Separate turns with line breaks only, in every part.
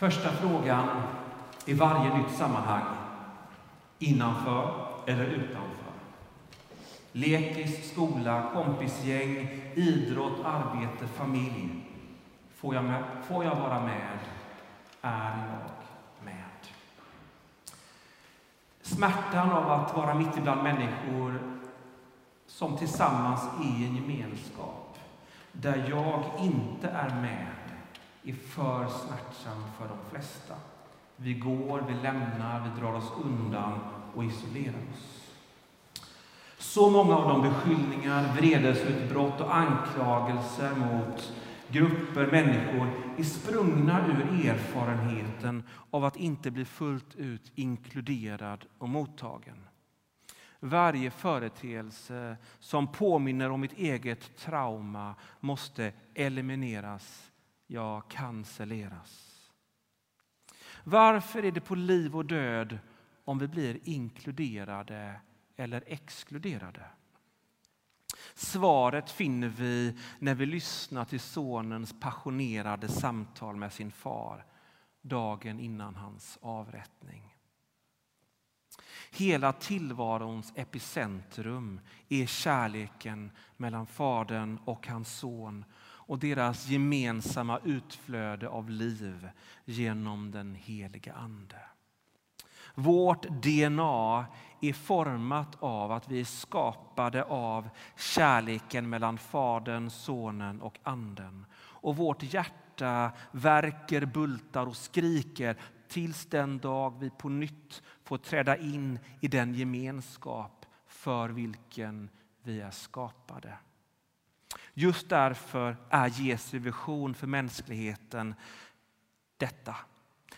Första frågan i varje nytt sammanhang. Innanför eller utanför? Lekis, skola, kompisgäng, idrott, arbete, familj. Får jag, med, får jag vara med? Är jag med? Smärtan av att vara mitt ibland människor som tillsammans är en gemenskap där jag inte är med är för smärtsam för de flesta. Vi går, vi lämnar, vi drar oss undan och isolerar oss. Så många av de beskyllningar, vredesutbrott och anklagelser mot grupper, människor är sprungna ur erfarenheten av att inte bli fullt ut inkluderad och mottagen. Varje företeelse som påminner om mitt eget trauma måste elimineras, ja, cancelleras. Varför är det på liv och död om vi blir inkluderade eller exkluderade? Svaret finner vi när vi lyssnar till sonens passionerade samtal med sin far dagen innan hans avrättning. Hela tillvarons epicentrum är kärleken mellan Fadern och hans son och deras gemensamma utflöde av liv genom den heliga Ande. Vårt DNA är format av att vi är skapade av kärleken mellan Fadern, Sonen och Anden. Och vårt hjärta verkar, bultar och skriker tills den dag vi på nytt får träda in i den gemenskap för vilken vi är skapade. Just därför är Jesu vision för mänskligheten detta.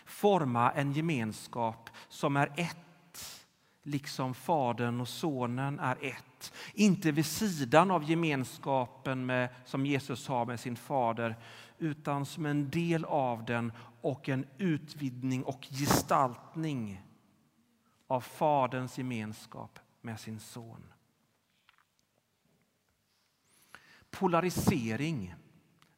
Forma en gemenskap som är ett, liksom Fadern och Sonen är ett. Inte vid sidan av gemenskapen med, som Jesus har med sin fader utan som en del av den och en utvidgning och gestaltning av Faderns gemenskap med sin son. Polarisering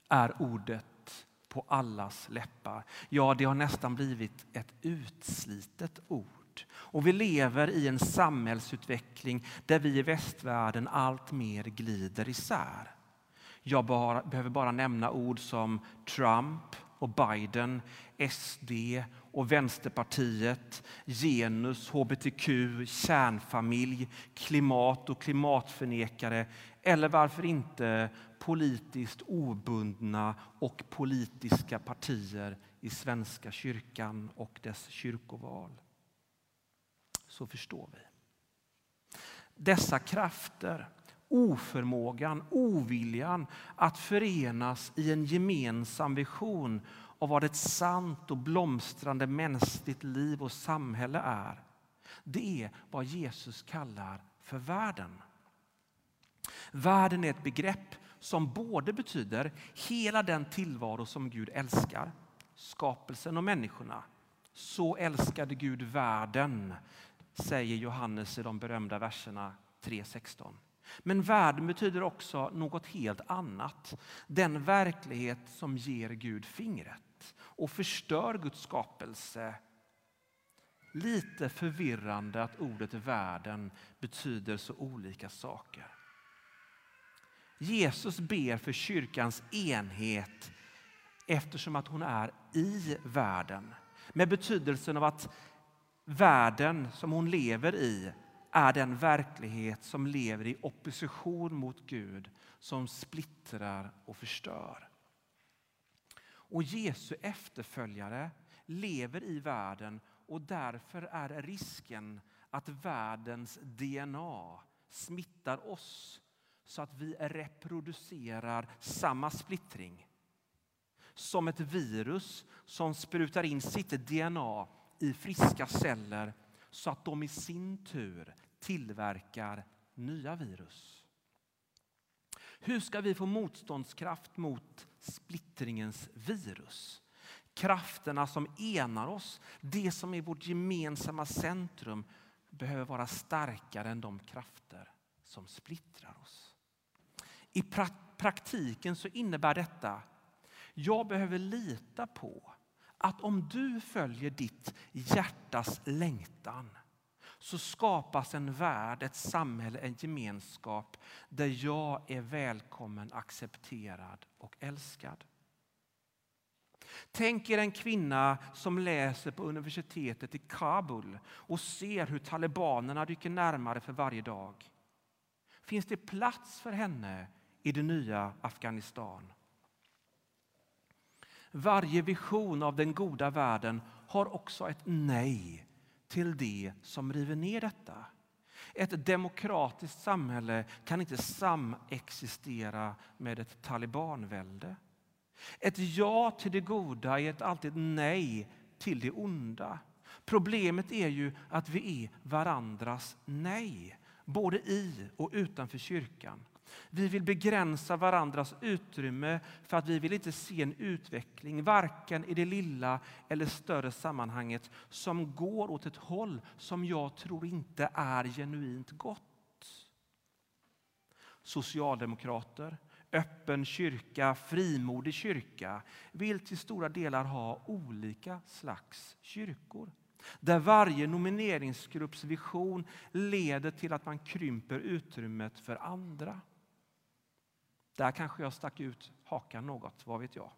är ordet på allas läppar. Ja, det har nästan blivit ett utslitet ord. Och vi lever i en samhällsutveckling där vi i västvärlden allt mer glider isär. Jag bara, behöver bara nämna ord som Trump och Biden, SD och Vänsterpartiet, genus, hbtq, kärnfamilj, klimat och klimatförnekare eller varför inte politiskt obundna och politiska partier i Svenska kyrkan och dess kyrkoval. Så förstår vi. Dessa krafter, oförmågan, oviljan att förenas i en gemensam vision av vad ett sant och blomstrande mänskligt liv och samhälle är. Det är vad Jesus kallar för världen. Världen är ett begrepp som både betyder hela den tillvaro som Gud älskar, skapelsen och människorna. Så älskade Gud världen, säger Johannes i de berömda verserna 3.16. Men världen betyder också något helt annat. Den verklighet som ger Gud fingret och förstör Guds skapelse. Lite förvirrande att ordet världen betyder så olika saker. Jesus ber för kyrkans enhet eftersom att hon är i världen. Med betydelsen av att världen som hon lever i är den verklighet som lever i opposition mot Gud som splittrar och förstör. Och Jesu efterföljare lever i världen och därför är risken att världens DNA smittar oss så att vi reproducerar samma splittring. Som ett virus som sprutar in sitt DNA i friska celler så att de i sin tur tillverkar nya virus. Hur ska vi få motståndskraft mot splittringens virus? Krafterna som enar oss, det som är vårt gemensamma centrum behöver vara starkare än de krafter som splittrar oss. I praktiken så innebär detta jag behöver lita på att om du följer ditt hjärtas längtan så skapas en värld, ett samhälle, en gemenskap där jag är välkommen, accepterad och älskad. Tänk er en kvinna som läser på universitetet i Kabul och ser hur talibanerna rycker närmare för varje dag. Finns det plats för henne i det nya Afghanistan? Varje vision av den goda världen har också ett nej till det som river ner detta. Ett demokratiskt samhälle kan inte samexistera med ett talibanvälde. Ett ja till det goda är ett alltid nej till det onda. Problemet är ju att vi är varandras nej, både i och utanför kyrkan. Vi vill begränsa varandras utrymme för att vi vill inte se en utveckling, varken i det lilla eller större sammanhanget, som går åt ett håll som jag tror inte är genuint gott. Socialdemokrater, öppen kyrka, frimodig kyrka vill till stora delar ha olika slags kyrkor. Där varje nomineringsgrupps vision leder till att man krymper utrymmet för andra. Där kanske jag stack ut hakan något, vad vet jag.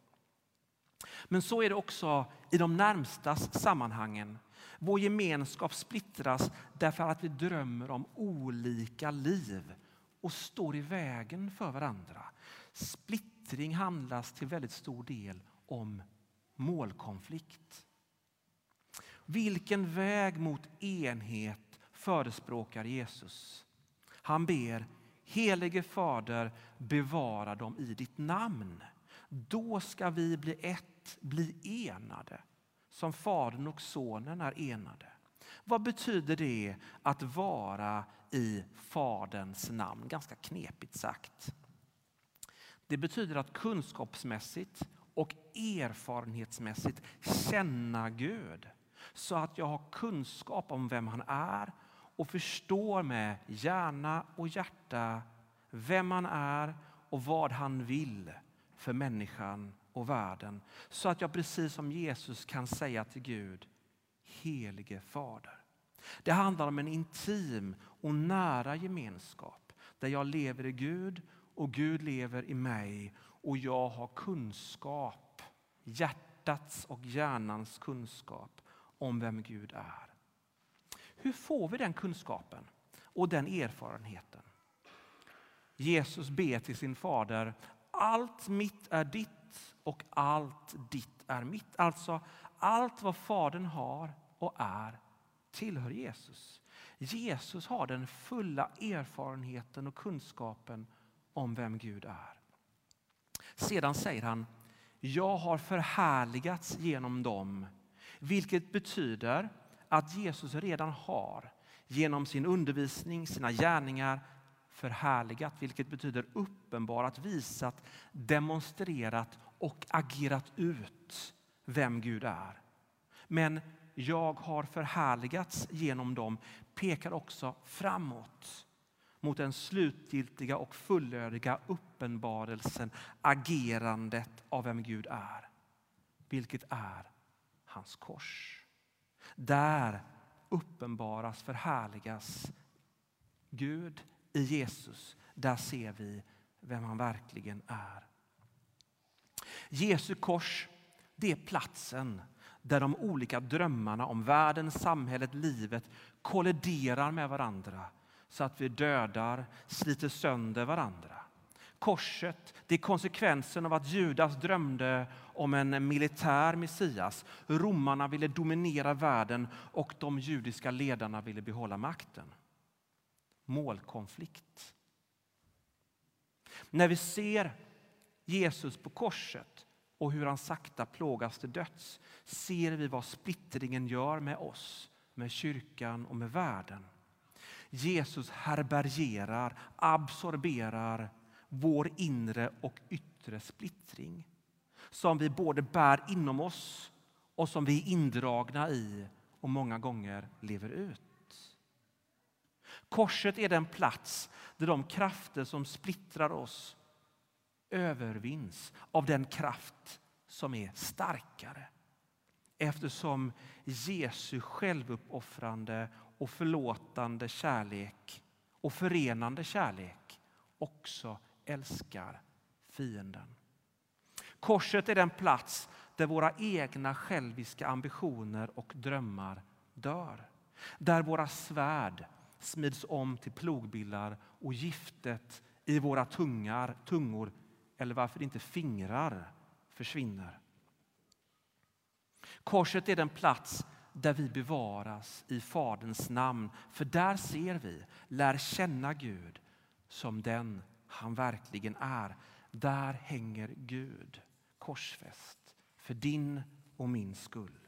Men så är det också i de närmsta sammanhangen. Vår gemenskap splittras därför att vi drömmer om olika liv och står i vägen för varandra. Splittring handlas till väldigt stor del om målkonflikt. Vilken väg mot enhet förespråkar Jesus? Han ber Helige Fader, bevara dem i ditt namn. Då ska vi bli ett, bli enade, som Fadern och Sonen är enade. Vad betyder det att vara i Faderns namn? Ganska knepigt sagt. Det betyder att kunskapsmässigt och erfarenhetsmässigt känna Gud så att jag har kunskap om vem han är och förstår med hjärna och hjärta vem han är och vad han vill för människan och världen. Så att jag precis som Jesus kan säga till Gud, helige Fader. Det handlar om en intim och nära gemenskap där jag lever i Gud och Gud lever i mig och jag har kunskap, hjärtats och hjärnans kunskap om vem Gud är. Hur får vi den kunskapen och den erfarenheten? Jesus ber till sin fader, allt mitt är ditt och allt ditt är mitt. Alltså, allt vad Fadern har och är tillhör Jesus. Jesus har den fulla erfarenheten och kunskapen om vem Gud är. Sedan säger han, jag har förhärligats genom dem, vilket betyder att Jesus redan har genom sin undervisning, sina gärningar förhärligat, vilket betyder uppenbarat, visat, demonstrerat och agerat ut vem Gud är. Men jag har förhärligats genom dem pekar också framåt mot den slutgiltiga och fullödiga uppenbarelsen, agerandet av vem Gud är. Vilket är hans kors. Där uppenbaras, förhärligas Gud i Jesus. Där ser vi vem han verkligen är. Jesu kors, det är platsen där de olika drömmarna om världen, samhället, livet kolliderar med varandra så att vi dödar, sliter sönder varandra. Korset det är konsekvensen av att Judas drömde om en militär Messias. Romarna ville dominera världen och de judiska ledarna ville behålla makten. Målkonflikt. När vi ser Jesus på korset och hur han sakta plågas till döds ser vi vad splittringen gör med oss, med kyrkan och med världen. Jesus härbärgerar, absorberar vår inre och yttre splittring som vi både bär inom oss och som vi är indragna i och många gånger lever ut. Korset är den plats där de krafter som splittrar oss övervinns av den kraft som är starkare. eftersom Jesu självuppoffrande och förlåtande kärlek och förenande kärlek också älskar fienden. Korset är den plats där våra egna själviska ambitioner och drömmar dör. Där våra svärd smids om till plogbillar och giftet i våra tungar, tungor eller varför inte fingrar försvinner. Korset är den plats där vi bevaras i Faderns namn. För där ser vi, lär känna Gud som den han verkligen är. Där hänger Gud korsfäst för din och min skull.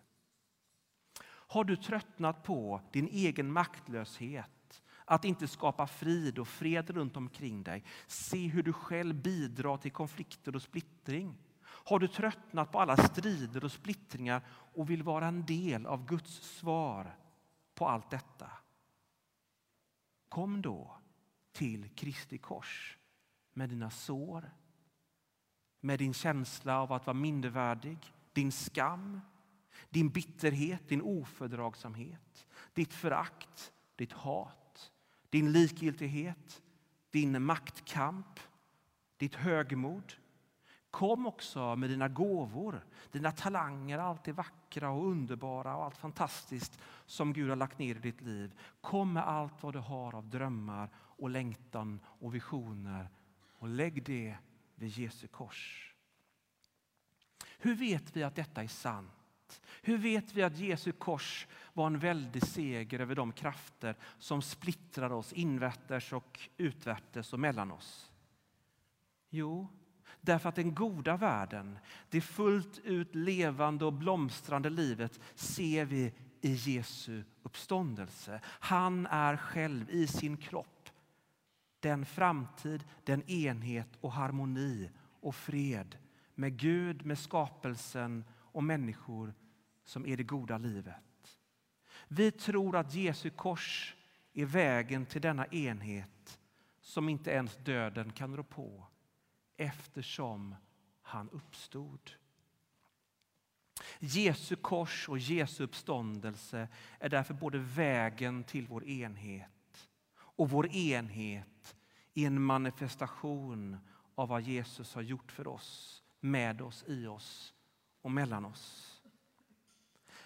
Har du tröttnat på din egen maktlöshet att inte skapa frid och fred runt omkring dig? Se hur du själv bidrar till konflikter och splittring. Har du tröttnat på alla strider och splittringar och vill vara en del av Guds svar på allt detta? Kom då till Kristi kors med dina sår, med din känsla av att vara mindervärdig, din skam, din bitterhet, din ofördragsamhet, ditt förakt, ditt hat, din likgiltighet, din maktkamp, ditt högmod. Kom också med dina gåvor, dina talanger, allt det vackra och underbara och allt fantastiskt som Gud har lagt ner i ditt liv. Kom med allt vad du har av drömmar och längtan och visioner och lägg det vid Jesu kors. Hur vet vi att detta är sant? Hur vet vi att Jesu kors var en väldig seger över de krafter som splittrar oss invärtes och utvärtes och mellan oss? Jo, därför att den goda världen, det fullt ut levande och blomstrande livet ser vi i Jesu uppståndelse. Han är själv i sin kropp den framtid, den enhet och harmoni och fred med Gud, med skapelsen och människor som är det goda livet. Vi tror att Jesu kors är vägen till denna enhet som inte ens döden kan rå på eftersom han uppstod. Jesu kors och Jesu uppståndelse är därför både vägen till vår enhet och vår enhet i en manifestation av vad Jesus har gjort för oss, med oss, i oss och mellan oss.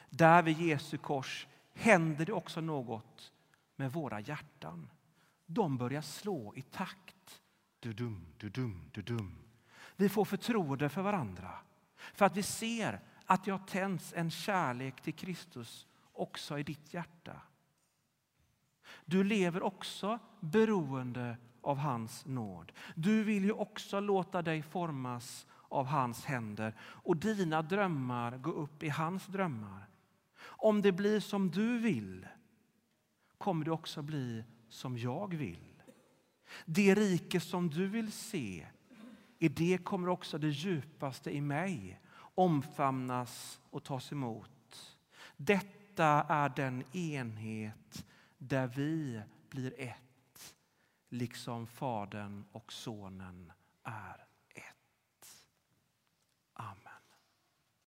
Där vid Jesu kors händer det också något med våra hjärtan. De börjar slå i takt. Du-dum, du-dum, du-dum. Vi får förtroende för varandra för att vi ser att det har tänts en kärlek till Kristus också i ditt hjärta. Du lever också beroende av hans nåd. Du vill ju också låta dig formas av hans händer och dina drömmar gå upp i hans drömmar. Om det blir som du vill kommer det också bli som jag vill. Det rike som du vill se, i det kommer också det djupaste i mig omfamnas och tas emot. Detta är den enhet där vi blir ett, liksom Fadern och Sonen är.